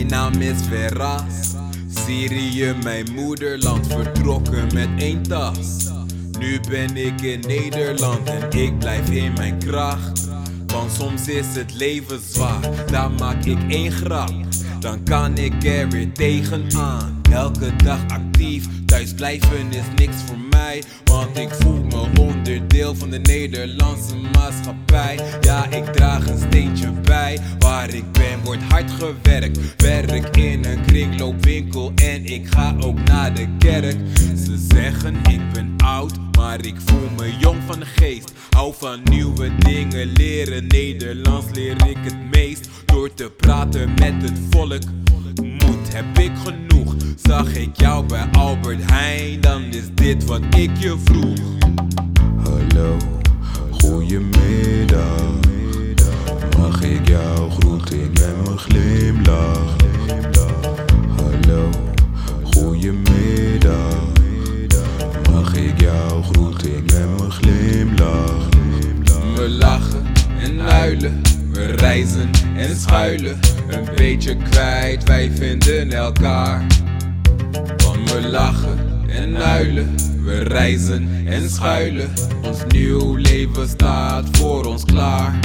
Mijn naam is Verras. Syrië, mijn moederland, vertrokken met één tas. Nu ben ik in Nederland en ik blijf in mijn kracht. Want soms is het leven zwaar, daar maak ik één grap. Dan kan ik er weer tegenaan. Elke dag actief, thuis blijven is niks voor mij. Want ik voel me onderdeel van de Nederlandse maatschappij. Ja, ik draag een steentje bij. Waar ik ben, wordt hard gewerkt. Werk in een kringloopwinkel en ik ga ook naar de kerk. Ze zeggen ik ben oud, maar ik voel me jong van de geest. Hou van nieuwe dingen leren. Nederlands leer ik het meest door te praten met het volk. Moed heb ik genoeg. Zag ik jou bij Albert Heijn, dan is dit wat ik je vroeg. Hallo, goedemiddag. Mag ik jou groeten met mijn glimlach? Hallo, goedemiddag. Mag ik jou groeten met mijn glimlach? We lachen en huilen, we reizen en schuilen. Een beetje kwijt, wij vinden elkaar. Want we lachen en huilen, we reizen en schuilen. Ons nieuw leven staat voor ons klaar.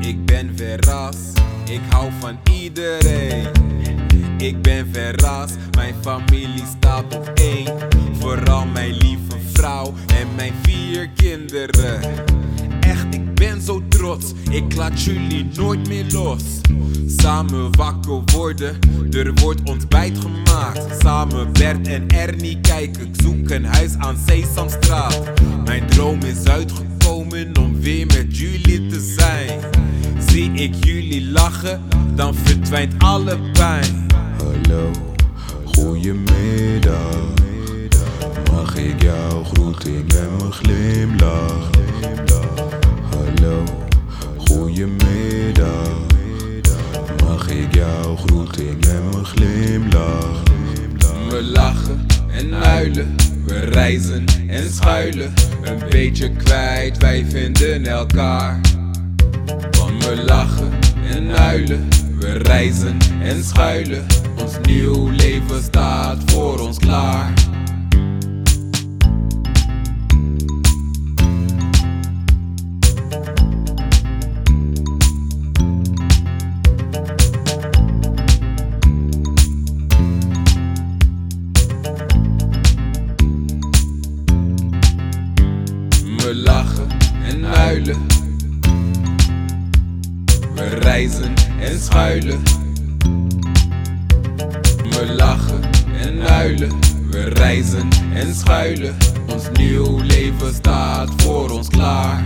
Ik ben verras, ik hou van iedereen. Ik ben verras, mijn familie staat op één. Vooral mijn lieve vrouw en mijn vier kinderen. Ik laat jullie nooit meer los. Samen wakker worden, er wordt ontbijt gemaakt. Samen Bert en Ernie kijken, ik zoek een huis aan Sesamstraat. Mijn droom is uitgekomen om weer met jullie te zijn. Zie ik jullie lachen, dan verdwijnt alle pijn. Hallo, goedemiddag. Mag ik jou groeten met mijn glimlach? Hallo, goedemiddag. Mag ik jou groeten met mijn glimlach? We lachen en huilen, we reizen en schuilen. Een beetje kwijt, wij vinden elkaar. Want we lachen en huilen, we reizen en schuilen. Ons nieuw leven staat voor ons klaar. We lachen en huilen. We reizen en schuilen. We lachen en huilen. We reizen en schuilen. Ons nieuw leven staat voor ons klaar.